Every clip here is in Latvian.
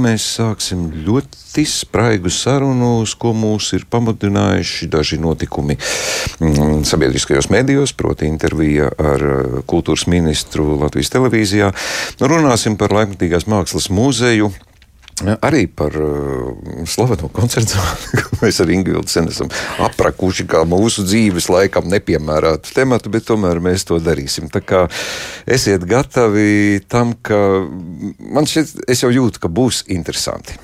Mēs sāksim ļoti spraigu sarunu, uz ko mūs ir pamudinājuši daži notikumi mm, sabiedriskajos medijos, proti, intervija ar uh, kultūras ministru Latvijas televīzijā. Runāsim par laikmatīgās mākslas muzeju. Arī par uh, slaveno koncertu, ko mēs ar Ingūnu sen esam aprakuši, kā mūsu dzīves laikam nepiemērātu tematu, bet tomēr mēs to darīsim. Tā kā esiet gatavi tam, ka man šķiet, es jau jūtu, ka būs interesanti.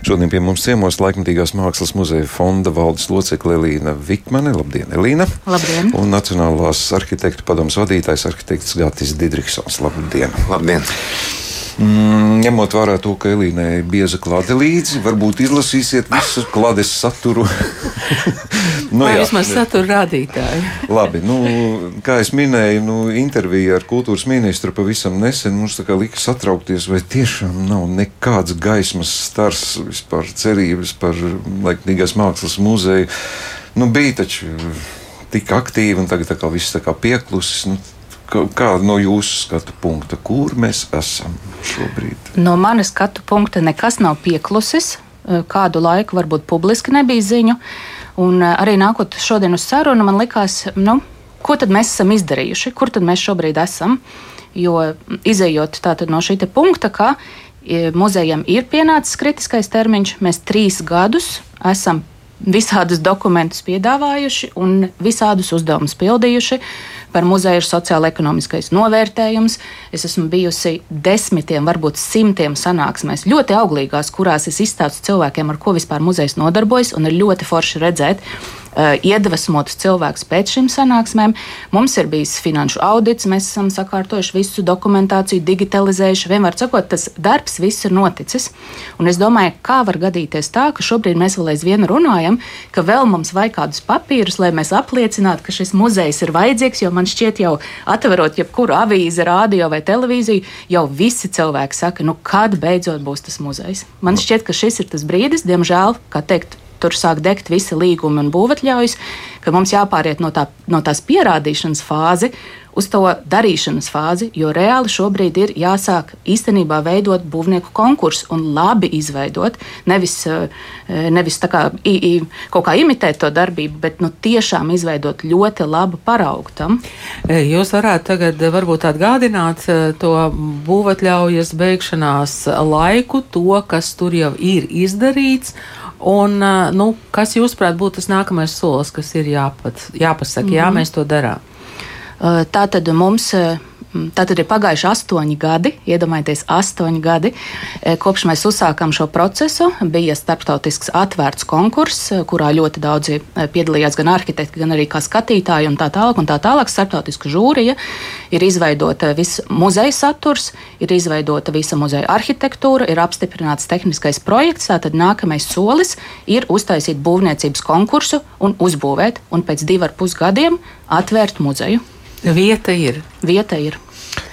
Šodien pie mums ciemos laikmatīgās mākslas muzeja fonda valdes locekle Elīna Vikmane. Labdien, Elīna! Labdien! Un Nacionālās arhitektu padomus vadītājs arhitekts Gatis Didriksons. Labdien! Labdien! Mm, ņemot vērā to, ka Elīnai ir bieza klāte līdzi, varbūt izlasīsiet visu klātes saturu. nu, Vai vismaz satura rādītāju. Labi, nu, kā jau minēju, nu, intervija ar kultūras ministru pavisam nesen mums lika satraukties, vai tiešām nav nekāds gaismas stars vispār cerības par laiknīgās mākslas muzeju. Nu, bija taču tik aktīvi, un tagad tā viss tā kā pieklusis. Nu, kā no jūsu skatu punkta, kur mēs esam šobrīd? No manas skatu punkta nekas nav pieklusis. Kādu laiku varbūt publiski nebija ziņu. Un arī nākot šodien uz sarunu, man likās, nu, ko tad mēs esam izdarījuši, kur tad mēs šobrīd esam. Jo izējot no šī punkta, ka muzejam ir pienācis kritiskais termiņš, mēs trīs gadus esam visādus dokumentus piedāvājuši un visādus uzdevumus pildījuši. Par muzeju ir sociāla-ekonomiskais novērtējums. Es esmu bijusi desmitiem, varbūt simtiem sanāksmēs, ļoti auglīgās, kurās es izstāstu cilvēkiem, ar ko vispār muzejs nodarbojas, un ir ļoti forši redzēt, iedvesmotus cilvēkus pēc šīm sanāksmēm. Mums ir bijis finanšu audits, mēs esam sakārtojuši visu dokumentāciju, digitalizējuši. Vienmēr sakot, tas darbs viss ir noticis. Un es domāju, kā var gadīties tā, ka šobrīd mēs vēl aizvien runājam, ka vēl mums vajag kādus papīrus, lai mēs apliecinātu, ka šis muzejs ir vajadzīgs, jo man šķiet, jau atverot jebkuru avīzi, rādio vai televīziju, jau visi cilvēki saka, nu kad beidzot būs tas muzejs. Man šķiet, ka šis ir tas brīdis, diemžēl, kā teikt, tur sāk degt visi līgumi un būvatļaujas, ka mums jāpāriet no, tā, no tās pierādīšanas fāzi uz to darīšanas fāzi, jo reāli šobrīd ir jāsāk īstenībā veidot būvnieku konkursu un labi izveidot, nevis, eh, nevis kā, i, i, kaut kā imitēt to darbību, bet nu, tiešām izveidot ļoti labu paraugu tam. E, jūs varētu tagad varbūt atgādināt to būvatļaujas beigšanās laiku, to, kas tur jau ir izdarīts Un, nu, kas jūsuprāt būtu tas nākamais solis, kas ir jāpat, jāpasaka, mm -hmm. jā, mhm. mēs to darām? Tā tad mums tātad ir pagājuši astoņi gadi, iedomājieties, astoņi gadi, e, kopš mēs uzsākām šo procesu. Bija starptautisks atvērts konkurss, e, kurā ļoti daudzi e, piedalījās gan arhitekti, gan arī kā skatītāji un tā tālāk. Un tā tālāk starptautiska žūrija ir izveidota viss muzeja saturs, ir izveidota visa muzeja arhitektūra, ir apstiprināts tehniskais projekts. Tātad nākamais solis ir uztaisīt būvniecības konkursu un uzbūvēt, un pēc divu ar pus gadiem atvērt muzeju. Vieta ir. Vieta ir.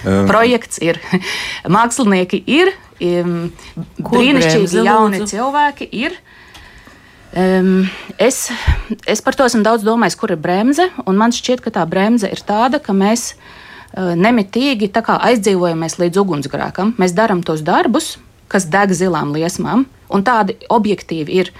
Um. Projekts ir. Mākslinieki ir. Um, brīnišķīgi jauni cilvēki ir. Um, es, es par to esmu daudz domājis, kur ir bremze. Man šķiet, ka tā bremze ir tāda, ka mēs uh, nemitīgi aizdzīvojamies līdz ugunsgrēkam. Mēs darām tos darbus, kas deg zilām liesmām, un tādi objektīvi ir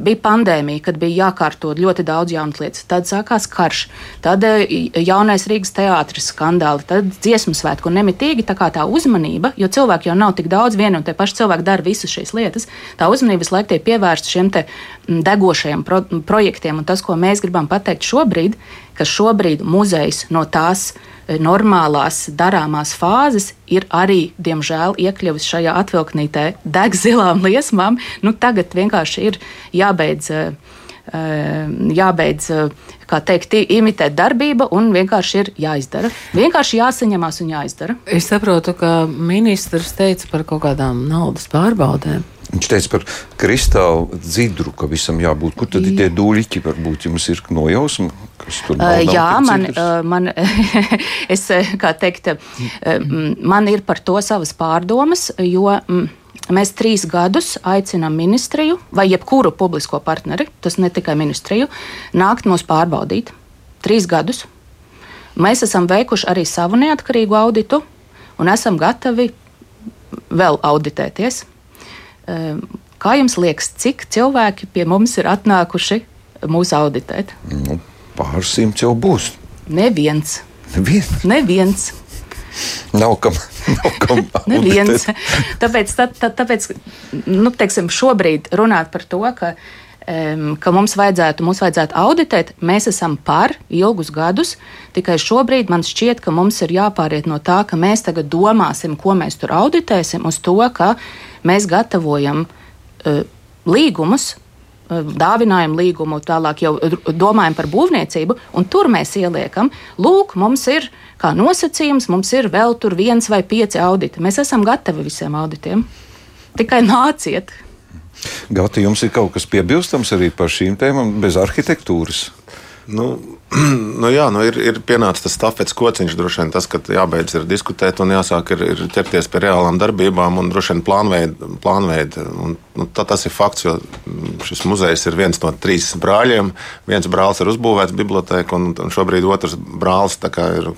bija pandēmija, kad bija jākārto ļoti daudz jaunas lietas. Tad sākās karš, tad eh, jaunais Rīgas teātris skandāli, tad dziesmu svētku un nemitīgi tā tā uzmanība, jo cilvēki jau nav tik daudz, viena un tie paši cilvēki dara visas šīs lietas. Tā uzmanība visu laiku tiek pievērsta šiem degošajiem pro projektiem, un tas, ko mēs gribam pateikt šobrīd, ka šobrīd muzejs no tās Eh, normālās darāmās fāzes ir arī, diemžēl, iekļuvis šajā atvilknītē deg zilām liesmām. Nu, tagad vienkārši ir jābeidz. Uh, jābeidz, kā teikt, imitēt darbība un vienkārši ir jāizdara. Vienkārši jāsaņemās un jāizdara. Es saprotu, ka ministrs teica par kaut kādām naudas pārbaudēm. Viņš teica par kristālu dzidru, ka visam jābūt. Kur tad ir tie dūļiķi? Varbūt jums ir nojausma, kas tur nav. Uh, jā, man, uh, man es, kā teikt, man ir par to savas pārdomas, jo. Mēs trīs gadus aicinām ministriju vai jebkuru publisko partneri, tas ne tikai ministriju, nākt mūs pārbaudīt. Trīs gadus Mēs esam veikuši arī savu neatkarīgu auditu un esam gatavi vēl auditēties. Kā jums liekas, cik cilvēki pie mums ir atnākuši mūs auditēt? Nu, pāris simts jau būs. Neviens. Neviens. Neviens. Nav kam. Nav kam Neviens. tāpēc, tā, tā, tāpēc nu, teiksim, šobrīd runāt par to, ka um, ka mums vajadzētu, mums vajadzētu auditēt. Mēs esam par ilgus gadus, tikai šobrīd man šķiet, ka mums ir jāpāriet no tā, ka mēs tagad domāsim, ko mēs tur auditēsim, uz to, ka mēs gatavojam uh, līgumus. Dāvinājumu līgumu, tālāk jau domājam par būvniecību, un tur mēs ieliekam, lūk, mums ir kā nosacījums, mums ir vēl tur viens vai pieci auditi. Mēs esam gatavi visiem auditiem. Tikai nāciet, Gati, jums ir kaut kas piebilstams arī par šīm tēmām bez arhitektūras? Nu, nu jā, nu ir, ir pienācis tas stafets kociņš, droši vien tas, ka jābeidz ir diskutēt un jāsāk ir, ir ķerties pie reālām darbībām un droši vien plānveidi. plānveid. Un, nu, tā, tas ir fakts, jo šis muzejs ir viens no trīs brāļiem. Viens brālis ir uzbūvēts bibliotēkā, un, un šobrīd otrs brālis ir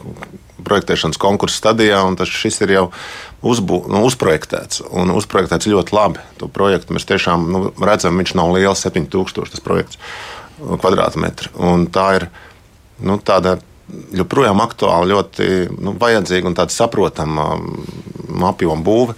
projektēšanas konkursu stadijā, tas ir jau uzbū, nu, uzprojektēts. Un uzprojektēts ļoti labi. To projektu mēs tiešām nu, redzam, viņš nav liels, 7000 tas projekts kvadrātmetri. Un tā ir nu, tāda joprojām aktuāla, ļoti nu, vajadzīga un tāda saprotama um, apjoma būve.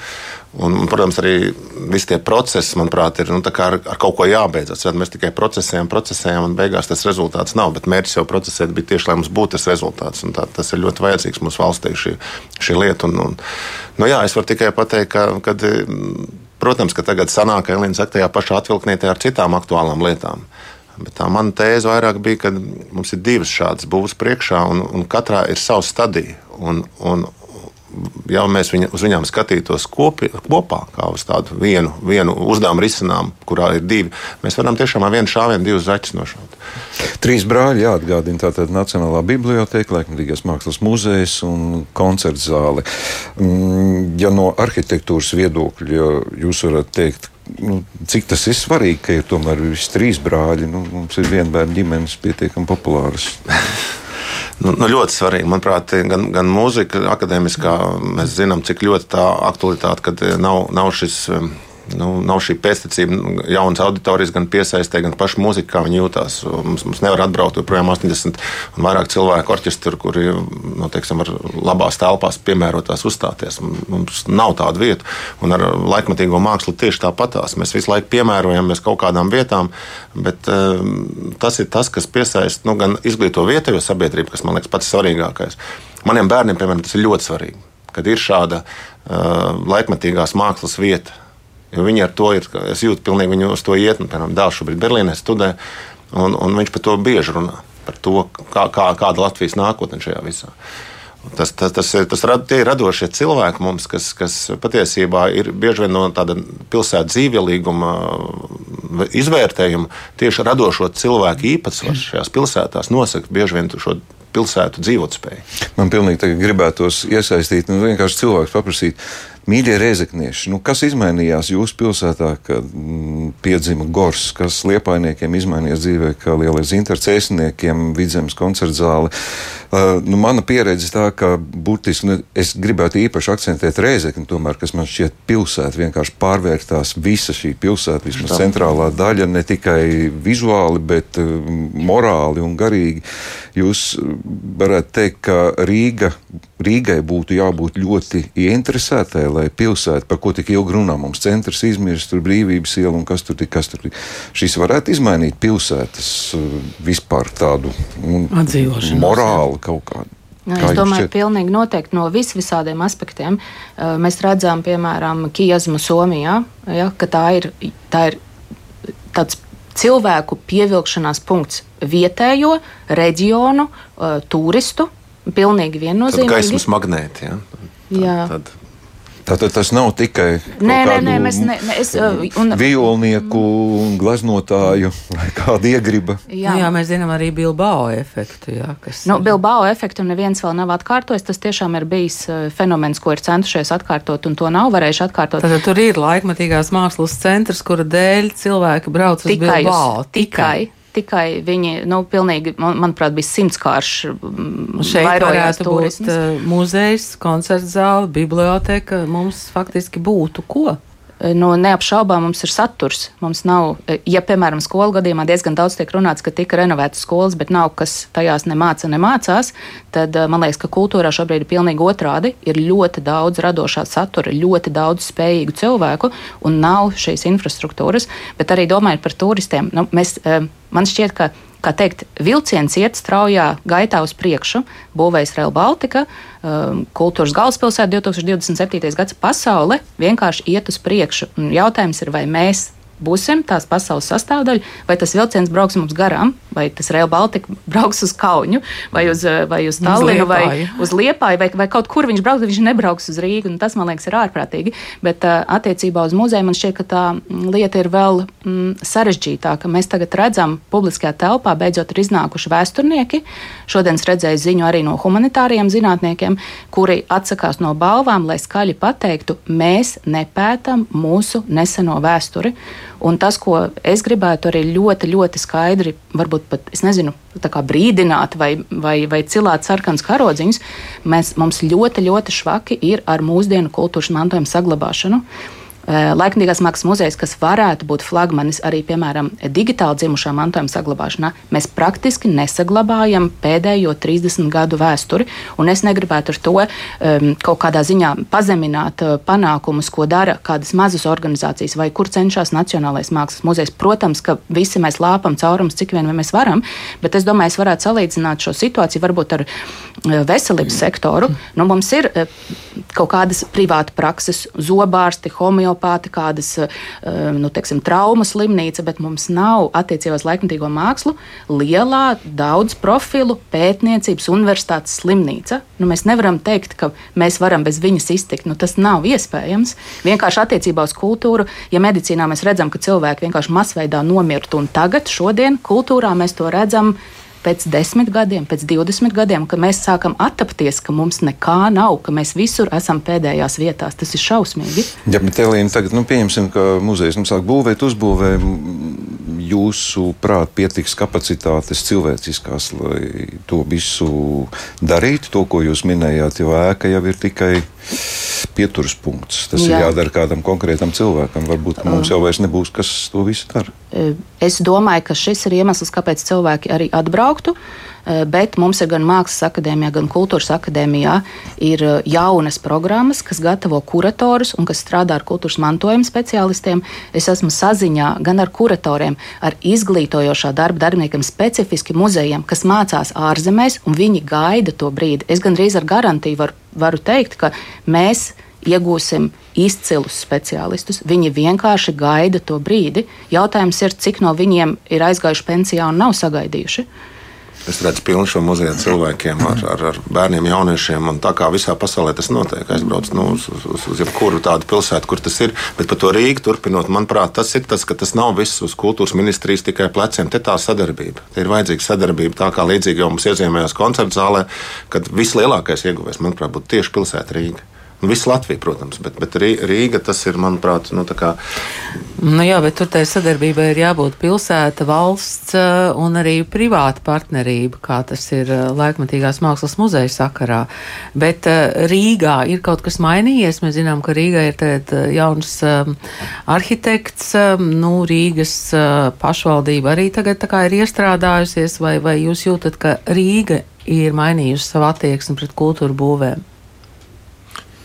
Un, protams, arī visi tie procesi, manuprāt, ir nu, ar, ar kaut ko jābeidzas. Mēs tikai procesējam, procesējam, un beigās tas rezultāts nav. Bet mērķis jau procesēt bija tieši, lai mums būtu tas rezultāts. Tā, tas ir ļoti vajadzīgs mūsu valstī, šī, šī lieta. Un, un, nu, jā, es varu tikai pateikt, ka, kad, protams, ka tagad sanāk, ka Elīna saka, tajā pašā atvilknītē ar citām aktuālām lietām. Bet tā mana tēze vairāk bija, ka mums ir divas šādas būvniecības priekšā, un, un katrā ir sava stadija. Un, un, ja mēs viņa, uz viņām skatītos kopi, kopā, kā uz tādu vienu, vienu uzdevumu risinājumu, kurā ir divi, mēs varam tiešām ar vienu šāvienu divus zaķus nošaut. Trīs brāļi jāatgādina tātad Nacionālā biblioteka, Laikmatīgais mākslas muzejs un koncerts zāle. Mm, ja no arhitektūras viedokļa jūs varat teikt, nu, cik tas ir svarīgi, ka ir tomēr visi trīs brāļi, nu, mums ir vienbērnu ģimenes pietiekami populāras. Nu, nu, ļoti svarīgi. Manuprāt, gan, gan mūzika, akadēmiskā, mēs zinām, cik ļoti tā aktualitāte, kad nav, nav šis nu, nav šī pēctecība, nu, jaunas auditorijas gan piesaistē, gan pašu mūziku, kā viņi jūtās. Mums, mums nevar atbraukt joprojām 80 un vairāk cilvēku orķestri, kuri nu, teiksim, ar labās telpās piemērotās uzstāties. Mums nav tādu vietu, un ar laikmatīgo mākslu tieši tāpatās. Mēs visu laiku piemērojamies kaut kādām vietām, bet uh, tas ir tas, kas piesaista nu, gan izglīto vietējo sabiedrību, kas man liekas pats svarīgākais. Maniem bērniem, piemēram, tas ir ļoti svarīgi, kad ir šāda uh, laikmatīgās mākslas vieta Jo viņi ar to ir, es jūtu, pilnīgi viņu uz to iet. Nu, piemēram, dēls šobrīd Berlīnē studē, un, un viņš par to bieži runā. Par to, kā, kā, kāda Latvijas nākotne šajā visā. Tas, tas, tas, tas rad, tie ir radošie cilvēki mums, kas, kas patiesībā ir bieži vien no tāda pilsētas dzīvelīguma izvērtējuma. Tieši radošo cilvēku īpatsvars šajās pilsētās nosaka bieži vien šo pilsētu dzīvotspēju. Man pilnīgi gribētos iesaistīt, nu, vienkārši cilvēks paprasīt, Mīļie reizeknieši, nu, kas izmainījās jūsu pilsētā, kad mm, piedzima Gors, kas liepainiekiem izmainījās dzīvē, kā lielais interts ēsniekiem, vidzemes koncertzāli. Uh, nu, mana pieredze tā, ka būtiski nu, es gribētu īpaši akcentēt reizekni, tomēr, kas man šķiet pilsēta vienkārši pārvērtās visa šī pilsēta, vismaz Tā. centrālā daļa, ne tikai vizuāli, bet uh, morāli un garīgi. Jūs varētu teikt, ka Rīga, Rīgai būtu jābūt ļoti ieinteresētai, lai pilsēta, par ko tik ilgi runā, mums centrs izmirst, tur brīvības iela un kas tur tik, kas tur tik. Šis varētu izmainīt pilsētas uh, vispār tādu morāli kaut kādu. Nu, es domāju, ka pilnīgi noteikti no vis visādiem aspektiem. Uh, mēs redzam, piemēram, Kiezmu Somijā, ja, ka tā ir, tā ir tāds cilvēku pievilkšanās punkts vietējo, reģionu, uh, turistu. Pilnīgi viennozīmīgi. Tā ir gaismas magnēti. Ja? Tad, Jā. Tad Tātad tas nav tikai nē, nē, nē, mēs, ne, ne, es, uh, un, violnieku, gleznotāju vai kāda iegriba. Jā. Nu jā, mēs zinām arī Bilbao efektu. Jā, kas... nu, Bilbao efektu neviens vēl nav atkārtojis. Tas tiešām ir bijis uh, fenomens, ko ir centušies atkārtot, un to nav varējuši atkārtot. Tad tur ir laikmatīgās mākslas centrs, kura dēļ cilvēki brauc uz tikai Bilbao. Uz, tikai. tikai tikai viņi, nu, pilnīgi, man, manuprāt, bija simtskārši Šeit varētu turismas. būt uh, muzejs, koncerts zāle, biblioteka. Mums faktiski būtu ko? No neapšaubām mums ir saturs. Mums nav, ja, piemēram, skolu gadījumā diezgan daudz tiek runāts, ka tika renovētas skolas, bet nav kas tajās nemāca, nemācās, tad man liekas, ka kultūrā šobrīd ir pilnīgi otrādi. Ir ļoti daudz radošā satura, ļoti daudz spējīgu cilvēku un nav šīs infrastruktūras. Bet arī domājot par turistiem, nu, mēs, man šķiet, ka kā teikt, vilciens iet straujā gaitā uz priekšu. Būvējas Rail Baltica, um, kultūras galvaspilsēta 2027. gads pasaule vienkārši iet uz priekšu. Un jautājums ir, vai mēs būsim tās pasaules sastāvdaļa, vai tas vilciens brauks mums garām, vai tas Rail Baltica brauks uz Kaunu, vai uz, vai uz Tallinu, uz vai uz Liepāju, vai, vai kaut kur viņš brauks, viņš nebrauks uz Rīgu. Tas, man liekas, ir ārprātīgi. Bet uh, attiecībā uz muzeju man šķiet, ka tā lieta ir vēl mm, sarežģītāka. Mēs tagad redzam, publiskajā telpā beidzot ir iznākuši vēsturnieki. Šodien es redzēju ziņu arī no humanitāriem zinātniekiem, kuri atsakās no balvām, lai skaļi pateiktu, mēs nepētam mūsu neseno vēsturi. Un tas, ko es gribētu arī ļoti, ļoti skaidri, varbūt pat, nezinu, brīdināt vai, vai, vai cilāt sarkanas karodziņus, mēs, mums ļoti, ļoti švaki ir ar mūsdienu kultūras mantojuma saglabāšanu. Eh, laikmatīgās mākslas muzejs, kas varētu būt flagmanis arī, piemēram, digitāli dzimušā mantojuma saglabāšanā, mēs praktiski nesaglabājam pēdējo 30 gadu vēsturi. Es negribētu ar to um, kaut kādā ziņā pazemināt uh, panākumus, ko dara kādas mazas organizācijas vai kur cenšas Nacionālais mākslas muzejs. Protams, ka visi mēs lāpam caurums, cik vien mēs varam, bet es domāju, es varētu salīdzināt šo situāciju varbūt ar uh, veselības sektoru. Nu, mums ir uh, kaut kādas privāta prakses, zobārsti, homeopāti homeopāti, kādas eh, nu, teiksim, traumas slimnīca, bet mums nav attiecībā uz laikmatīgo mākslu lielā, daudz profilu pētniecības universitātes slimnīca. Nu, mēs nevaram teikt, ka mēs varam bez viņas iztikt. Nu, tas nav iespējams. Vienkārši attiecībā uz kultūru, ja medicīnā mēs redzam, ka cilvēki vienkārši masveidā nomirtu, un tagad, šodien, kultūrā mēs to redzam pēc desmit gadiem, pēc divdesmit gadiem, kad mēs sākam attapties, ka mums nekā nav, ka mēs visur esam pēdējās vietās. Tas ir šausmīgi. Ja, bet Elīna, tagad nu, pieņemsim, ka muzejs mums sāk būvēt, uzbūvē. Jūsu prāt, pietiks kapacitātes cilvēciskās, lai to visu darītu, to, ko jūs minējāt, jo ēka jau ir tikai pieturas punkts. Tas Jā. ir jādara kādam konkrētam cilvēkam. Varbūt mums jau vairs nebūs, kas to visu dara. Es domāju, ka šis ir iemesls, kāpēc cilvēki arī atbrauktu. Bet mums ir gan Mākslas akadēmijā, gan Kultūras akadēmijā ir jaunas programmas, kas gatavo kuratorus un kas strādā ar kultūras mantojuma speciālistiem. Es esmu saziņā gan ar kuratoriem, ar izglītojošā darba darbiniekiem, specifiski muzejiem, kas mācās ārzemēs, un viņi gaida to brīdi. Es gandrīz ar garantiju varu, varu teikt, ka mēs iegūsim izcilus speciālistus. Viņi vienkārši gaida to brīdi. Jautājums ir, cik no viņiem ir aizgājuši pensijā un nav sagaidījuši. Es redzu pilnu šo muzeju cilvēkiem, ar, ar, ar bērniem, jauniešiem. Tā kā visā pasaulē tas notiek, aizbrauc nu, uz, uz, uz jebkuru tādu pilsētu, kur tas ir. Bet par to Rīgu turpinot, manuprāt, tas ir tas, ka tas nav viss uz kultūras ministrijas tikai pleciem. Te tā sadarbība. Te ir vajadzīga sadarbība. Tā kā līdzīgi jau mums iezīmējās koncerta zālē, kad vislielākais ieguvējs, manuprāt, būtu tieši pilsēta Rīga. Nu, Visu Latviju, protams, bet, bet Rīga tas ir, manuprāt, nu, tā kā. Nu, jā, bet tur tai sadarbībai ir jābūt pilsēta, valsts eh, un arī privāta partnerība, kā tas ir eh, laikmatīgās mākslas muzeja sakarā. Bet eh, Rīgā ir kaut kas mainījies. Mēs zinām, ka Rīgā ir tagad jauns arhitekts. Nu, Rīgas pašvaldība arī tagad ir iestrādājusies, vai, vai jūs jūtat, ka Rīga ir mainījusi savu attieksmi pret kultūru būvēm?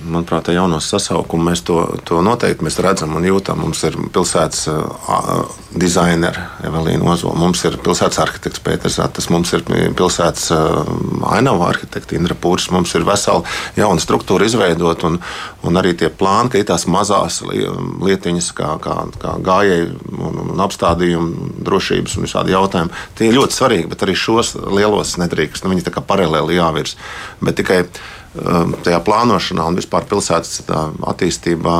Manuprāt, jaunos sasaukumu mēs to, to noteikti mēs redzam un jūtam. Mums ir pilsētas uh, dizaineri Evelīna Ozola, mums ir pilsētas arhitekts Pēters Ratas, mums ir pilsētas uh, ainava arhitekta Indra Pūrs, mums ir vesela jauna struktūra izveidot un, un arī tie plāni, ka ir tās mazās lietiņas, kā, kā, kā gājēji un, un apstādījumi, drošības un visādi jautājumi. Tie ir ļoti svarīgi, bet arī šos lielos nedrīkst. Nu, viņi tā kā paralēli jāvirs. Bet tikai tajā plānošanā un vispār pilsētas attīstībā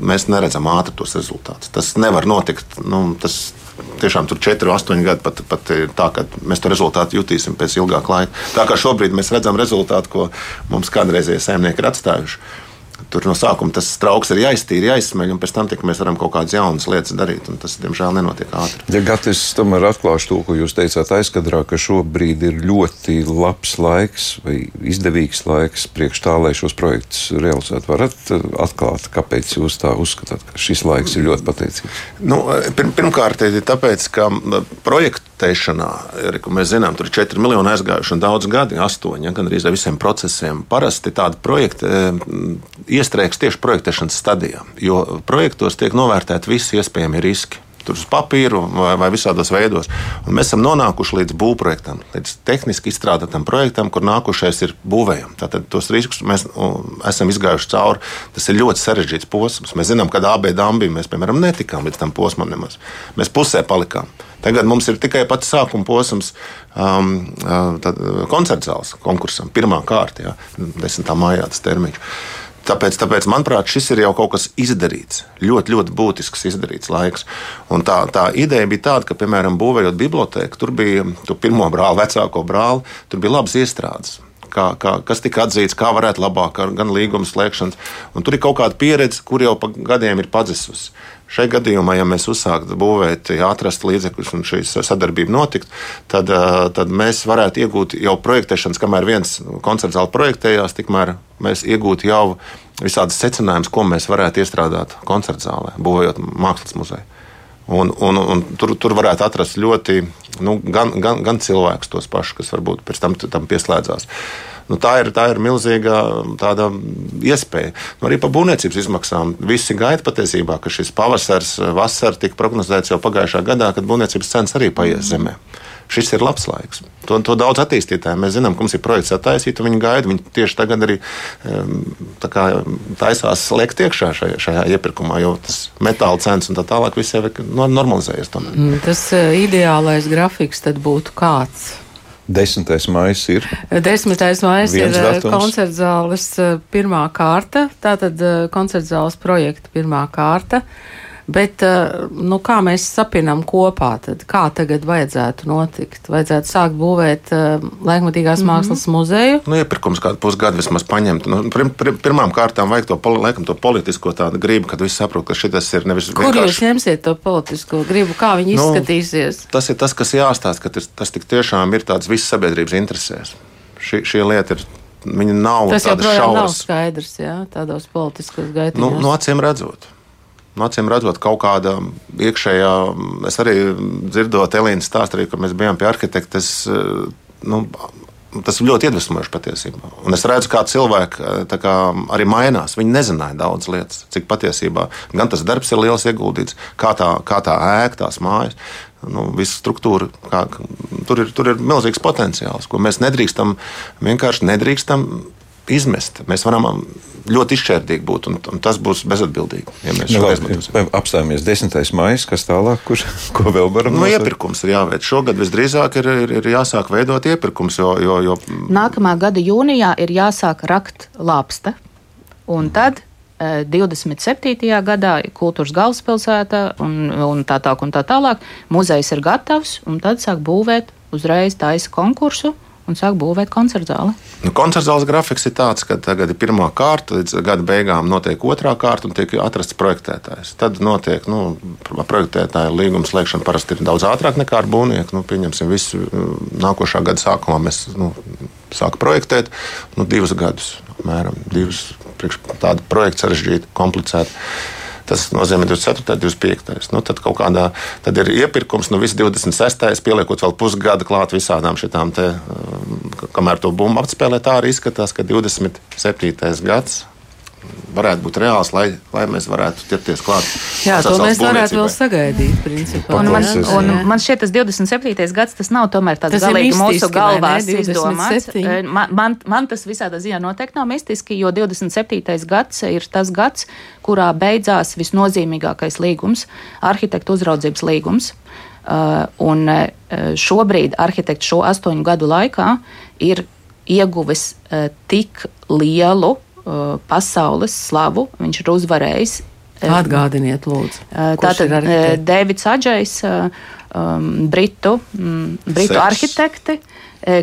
mēs neredzam ātri tos rezultātus. Tas nevar notikt. Nu, tas tiešām tur 4, 8 gadi pat, pat tā, ka mēs to rezultātu jutīsim pēc ilgāka laika. Tā kā šobrīd mēs redzam rezultātu, ko mums kādreizēji saimnieki ir atstājuši. Tur no sākuma tas trauks ir jāiztīra, jāizsmeļ, un pēc tam mēs varam kaut kādas jaunas lietas darīt. Tas, diemžēl, nenotiek ātri. Ja Gatis tomēr atklāšu to, ko jūs teicāt aizkadrā, ka šobrīd ir ļoti labs laiks vai izdevīgs laiks priekš tā, lai šos projektus realizētu. Varat uh, atklāt, kāpēc jūs tā uzskatāt, ka šis laiks ir ļoti pateicīgs? Nu, pir, pirmkārt, ir tāpēc, ka projektēšanā, ko mēs zinām, tur ir 4 miljoni aizgājuši un daudz gadi, 8, ja, gan arī ar visiem procesiem. Parasti tādi projekti iestrēgs tieši projektēšanas stadijā, jo projektos tiek novērtēti visi iespējamie riski tur uz papīru vai, vai visādos veidos. Un mēs esam nonākuši līdz būvprojektam, līdz tehniski izstrādātam projektam, kur nākošais ir būvējams. Tātad tos riskus mēs esam izgājuši cauri. Tas ir ļoti sarežģīts posms. Mēs zinām, ka AB dambī mēs, piemēram, netikām līdz tam posmam nemaz. Mēs pusē palikām. Tagad mums ir tikai pats sākuma posms, um, uh, koncerts zāles konkursam, pirmā kārta, 10. maijā tas termiņš. Tāpēc, tāpēc, manuprāt, šis ir jau kaut kas izdarīts. Ļoti, ļoti būtisks izdarīts laiks. Un tā, tā ideja bija tāda, ka, piemēram, būvējot biblioteku, tur bija tu pirmo brāli, vecāko brāli, tur bija labas iestrādes. Kā, kā, kas tika atzīts, kā varētu labāk, gan līguma slēgšanas. Un tur ir kaut kāda pieredze, kur jau pa gadiem ir pazususi. Šai gadījumā, ja mēs uzsāktu būvēt, ja atrastu līdzekļus un šī sadarbība notiktu, tad, tad mēs varētu iegūt jau projektēšanas, kamēr viens koncerts zāle projektējās, tikmēr mēs iegūtu jau visādas secinājumus, ko mēs varētu iestrādāt koncerts zālē, būvējot mākslas muzeju. Un, un, un tur, tur varētu atrast ļoti nu, gan, gan, gan cilvēkus, tos pašus, kas varbūt pēc tam, tam pieslēdzās. Nu, tā, ir, tā ir milzīga iespēja. Nu, arī par būvniecības izmaksām. Visi gaida patiesībā, ka šis pavasars, vasara tika prognozēts jau pagājušā gadā, kad būvniecības cenas arī paies zemē. Šis ir labs laiks. To, to daudz attīstītāji. Mēs zinām, ka mums ir projekts attaisīt, un viņi gaida. Viņi tieši tagad arī tā kā, taisās liekt iekšā šajā, šajā iepirkumā, jo tas metāla cenas un tā tālāk viss jau ir normalizējies. Tomēr. Mm, tas eh, ideālais grafiks tad būtu kāds? 10. maija ir. 10. maija ir eh, koncerta zāles eh, pirmā kārta, tātad koncerta zāles projekta pirmā kārta. Bet, nu, kā mēs sapinām kopā, tad kā tagad vajadzētu notikt? Vajadzētu sākt būvēt uh, laikmatīgās mm -hmm. mākslas muzeju. Nu, iepirkums kādu pusgadu vismaz paņemt. Nu, pir, pir, pirmām kārtām vajag to, laikam, to politisko tādu gribu, kad visi saprot, ka šis ir nevis vienkārši. Kur jūs ņemsiet to politisko gribu? Kā viņi nu, izskatīsies? Tas ir tas, kas jāstāsta, ka tas, tas tik tiešām ir tāds visas sabiedrības interesēs. Šī, šī lieta ir Viņa nav tāda šaura. Tas nav skaidrs, jā, tādos politiskos gaitiņos. Nu, nu, acīm redzot. Acīm redzot, kaut kāda iekšējā, es arī dzirdot Elīnas stāstu, arī, ka mēs bijām pie arhitekta. Nu, tas ir ļoti iedvesmojoši patiesībā. Un es redzu, kā cilvēki kā, arī mainās. Viņi nezināja daudz lietas, cik patiesībā gan tas darbs ir liels ieguldīts, kā tā, kā tā ēka, tās mājas. Nu, visa struktūra, kā, tur, ir, tur ir milzīgs potenciāls, ko mēs nedrīkstam vienkārši nedrīkstam izmest. Mēs varam ļoti izšķērdīgi būt, un, un tas būs bezatbildīgi. Ja mēs nu, labi, apstājamies 10. maija, kas tālāk, kur, ko vēl varam nu, nosaukt? Iepirkums ir jāveic. Šogad visdrīzāk ir, ir, ir jāsāk veidot iepirkums. Jo, jo, jo... Nākamā gada jūnijā ir jāsāk rakt lāpsta, un tad 27. Eh, gadā kultūras galvaspilsētā un, un tā tālāk, un tā tālāk. Muzejs ir gatavs, un tad sāk būvēt uzreiz taisa konkursu un sāk būvēt koncertu zāli. Nu, koncertu zāles grafiks ir tāds, ka tagad ir pirmā kārta, līdz gada beigām notiek otrā kārta un tiek atrasts projektētājs. Tad notiek nu, projektētāja līguma slēgšana parasti ir daudz ātrāk nekā ar būvnieku. Nu, pieņemsim, visu nākošā gada sākumā mēs nu, sākam projektēt nu, divus gadus, apmēram divus. Tāda projekta sarežģīta, komplicēta. Tas nozīmē 24. un 25. Nu, tad kaut kādā tad ir iepirkums, nu viss 26. pieliekot vēl pusgadu klāt visādām šitām te, um, kamēr to bumbu apspēlē, tā arī izskatās, ka 27. gads varētu būt reāls, lai, lai mēs varētu ķerties klāt. Jā, to mēs varētu vēl sagaidīt. Principā, un man, un man šķiet, tas 27. gads tas nav tomēr tāds tas galīgi mūsu galvās izdomāts. Eh, man, man, man tas visādā ziņā noteikti nav mistiski, jo 27. gads ir tas gads, kurā beidzās visnozīmīgākais līgums - arhitektu uzraudzības līgums. Uh, un uh, šobrīd arhitekts šo astoņu gadu laikā ir ieguvis uh, tik lielu Uh, pasaules slavu. Viņš ir uzvarējis. Uh, Atgādiniet, lūdzu. Uh, tātad Dēvids Adžais, um, britu, um, britu arhitekti,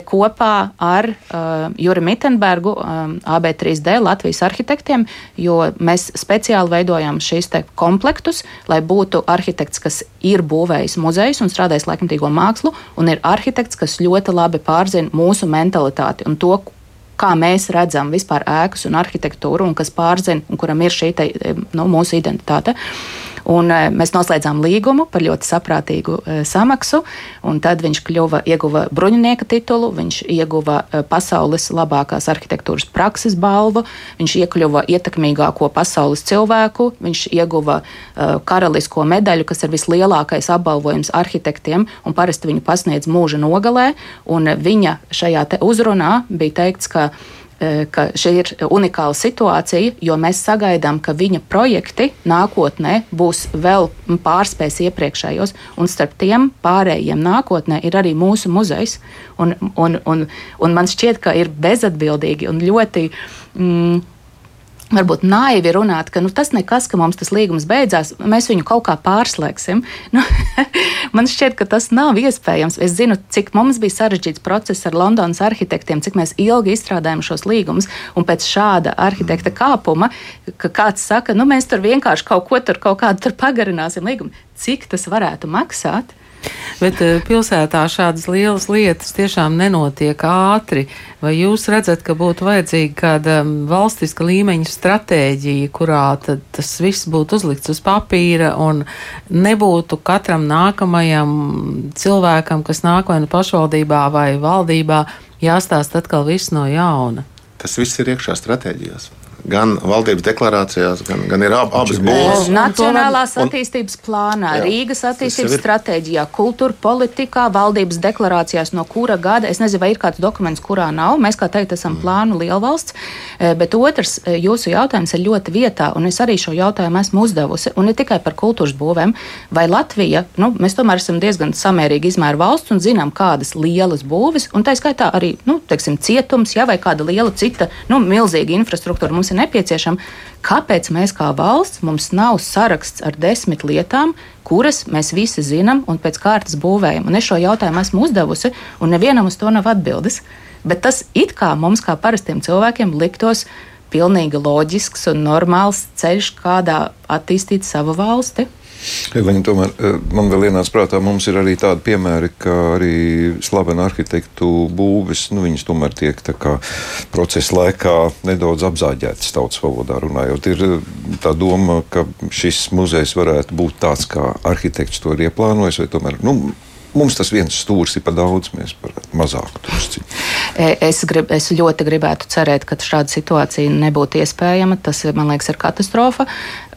kopā ar uh, Juri Mittenbergu, um, AB3D Latvijas arhitektiem, jo mēs speciāli veidojam šīs komplektus, lai būtu arhitekts, kas ir būvējis muzejus un strādājis laikmatīgo mākslu, un ir arhitekts, kas ļoti labi pārzina mūsu mentalitāti un to, kā mēs redzam vispār ēkas un arhitektūru, un kas pārzina, un kuram ir šī te, nu, mūsu identitāte. Un, e, mēs noslēdzām līgumu par ļoti saprātīgu e, samaksu, un tad viņš kļuva, ieguva bruņinieka titulu, viņš ieguva e, pasaules labākās arhitektūras prakses balvu, viņš iekļuva ietekmīgāko pasaules cilvēku, viņš ieguva karalisko medaļu, kas ir vislielākais apbalvojums arhitektiem, un parasti viņu pasniedz mūža nogalē, viņa šajā uzrunā bija teikts, ka Eh, ka šī ir unikāla situācija, jo mēs sagaidām, ka viņa projekti nākotnē būs vēl pārspēs iepriekšējos, un starp tiem pārējiem nākotnē ir arī mūsu muzejs. Un, un, un, un man šķiet, ka ir bezatbildīgi un ļoti. Mm, varbūt naivi runāt, ka nu, tas nekas, ka mums tas līgums beidzās, mēs viņu kaut kā pārslēgsim. Nu, man šķiet, ka tas nav iespējams. Es zinu, cik mums bija sarežģīts process ar Londonas arhitektiem, cik mēs ilgi izstrādājam šos līgumus, un pēc šāda arhitekta kāpuma, ka kāds saka, nu mēs tur vienkārši kaut ko tur, kaut kādu tur pagarināsim līgumu, cik tas varētu maksāt. Bet eh, pilsētā šādas lielas lietas tiešām nenotiek ātri. Vai jūs redzat, ka būtu vajadzīga kāda valstiska līmeņa stratēģija, kurā tas viss būtu uzlikts uz papīra un nebūtu katram nākamajam cilvēkam, kas nāk vai nu pašvaldībā vai valdībā, jāstāst atkal viss no jauna? Tas viss ir iekšā stratēģijās gan valdības deklarācijās, gan, gan ir ab, abas būvniecības. Nacionālās un, attīstības plānā, jā, Rīgas attīstības stratēģijā, kultūra politikā, valdības deklarācijās, no kura gada, es nezinu, vai ir kāds dokuments, kurā nav. Mēs, kā teikt, esam mm. plānu lielvalsts, eh, bet otrs, eh, jūsu jautājums ir ļoti vietā, un es arī šo jautājumu esmu uzdevusi, un ne tikai par kultūras būvēm, vai Latvija, nu, mēs tomēr esam diezgan samērīgi izmēra valsts un zinām, kādas lielas būves, un tā skaitā arī, nu, teiksim, cietums, ja, vai kāda liela cita, nu, milzīga infrastruktūra mums ir nepieciešama. Kāpēc mēs kā valsts mums nav saraksts ar desmit lietām, kuras mēs visi zinām un pēc kārtas būvējam? Un es šo jautājumu esmu uzdevusi, un nevienam uz to nav atbildes. Bet tas it kā mums, kā parastiem cilvēkiem, liktos pilnīgi loģisks un normāls ceļš, kādā attīstīt savu valsti. Eliņa, tomēr eh, man vēl ienāca prātā, mums ir arī tādi piemēri, ka arī slavena arhitektu būvis, nu, viņas tomēr tiek kā procesa laikā nedaudz apzāģētas tautas valodā runājot. Ir eh, tā doma, ka šis muzejs varētu būt tāds, kā arhitekts to ir ieplānojis, vai tomēr, nu, Mums tas viens stūris ir par daudz, mēs varētu mazāk tur. E, es, grib, es ļoti gribētu cerēt, ka šāda situācija nebūtu iespējama. Tas, man liekas, ir katastrofa.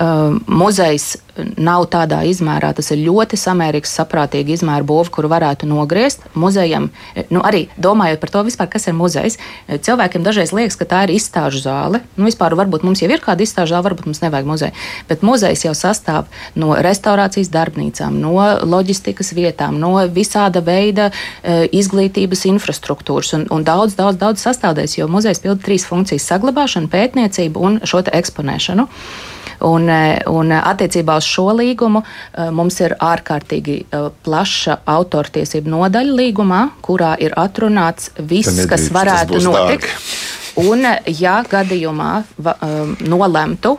Uh, muzejs nav tādā izmērā, tas ir ļoti samērīgs, saprātīgi izmēra būva, kuru varētu nogriezt. Muzejam, nu, arī domājot par to, vispār, kas ir muzejs, cilvēkiem dažreiz liekas, ka tā ir izstāžu zāle. Nu, vispār, varbūt mums jau ir kāda izstāžu zāle, varbūt mums nevajag muzeju. Bet muzejs jau sastāv no restaurācijas darbnīcām, no loģistikas vietām, no visāda veida uh, izglītības infrastruktūras un, un daudz, daudz, daudz sastāvdaļas, jo muzejs pilda trīs funkcijas - saglabāšanu, pētniecību un šo eksponēšanu. Un, e, un attiecībā uz šo līgumu e, mums ir ārkārtīgi plaša autortiesību nodaļa līgumā, kurā ir atrunāts viss, nedrīkst, kas varētu notikt. Dārgi. Un, ja gadījumā va, nolemtu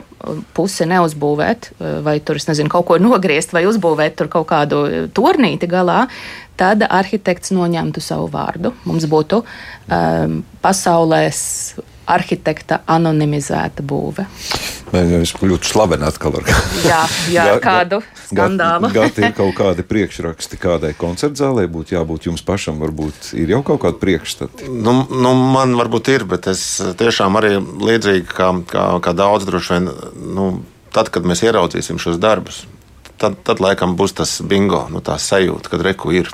pusi neuzbūvēt, vai tur, nezinu, kaut ko nogriezt, vai uzbūvēt kaut kādu turnīti galā, tad arhitekts noņemtu savu vārdu. Mums būtu um, pasaulēs arhitekta anonimizēta būve. Mēs ļoti slaveni atkal ar jā, jā, kādu skandālu. Gati ir kaut kādi priekšraksti kādai koncertzālē, būtu jābūt jums pašam, varbūt ir jau kaut kādi priekšstati. Nu, nu, man varbūt ir, bet es tiešām arī līdzīgi kā, kā, kā daudz droši vien, nu, tad, kad mēs ieraudzīsim šos darbus, tad, tad laikam būs tas bingo, nu, tā sajūta, kad reku ir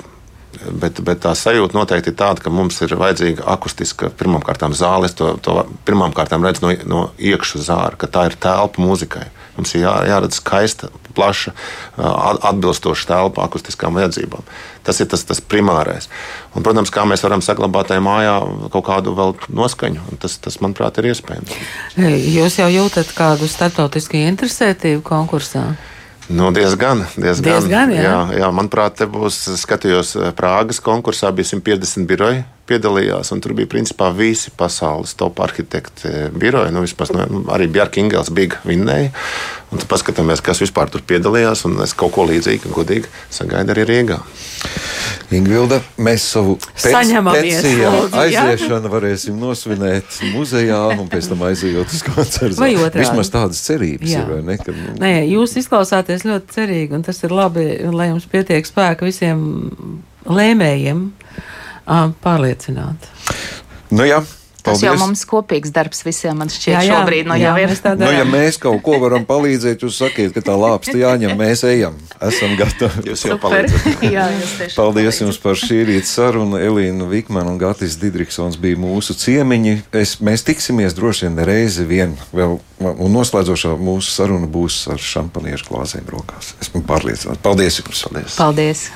Bet, bet tā sajūta noteikti ir tāda, ka mums ir vajadzīga akustiska pirmkārt zāle. Es to, to pirmkārt redzu no, no iekšas zāra, ka tā ir telpa mūzikai. Mums ir jā, jāredz skaista, plaša, atbilstoša telpa akustiskām vajadzībām. Tas ir tas, tas primārais. Un, protams, kā mēs varam saglabāt tajā mājā kaut kādu vēl noskaņu, tas, tas, manuprāt, ir iespējams. Jūs jau jūtat kādu starptautisku interesētību konkursā? Nu, diezgan, diezgan. Diezgan, jā. jā, jā. Manuprāt, te būs skatījos eh, Prāgas konkursā, bija 150 biroji piedalījās, un tur bija principā visi pasaules top arhitekti biroji. Nu, vispār, nu, arī Bjarka Ingels bija vinnēja. Un tad paskatāmies, kas vispār tur piedalījās, un es kaut ko līdzīgu, godīgi sagaidu arī Rīgā. Ingvilda, mēs savu jā. aiziešanu varēsim nosvinēt muzejā un pēc tam aizejot uz koncertu. Vai otrādi. Vismaz tādas cerības Jā. ir, vai ne? Ka, nu, Nē, jūs izklausāties ļoti cerīgi, un tas ir labi, lai jums pietiek spēka visiem lēmējiem pārliecināt. nu jā, Tas jau paldies. mums kopīgs darbs visiem, man šķiet, šobrīd no jau ir. mēs tā Nu, ja mēs kaut ko varam palīdzēt, jūs sakiet, ka tā lāpsta jāņem, mēs ejam. Esam gatavi. Jūs jau palīdzat. Jā, jūs Paldies palīdzat. jums par šī rīta sarunu. Elīna Vikmana un Gatis Didriksons bija mūsu ciemiņi. Es, mēs tiksimies droši vien reizi vien vēl, un noslēdzošā mūsu saruna būs ar šampaniešu glāzēm rokās. Esmu pārliecināts. Paldies jums! Paldies. Paldies!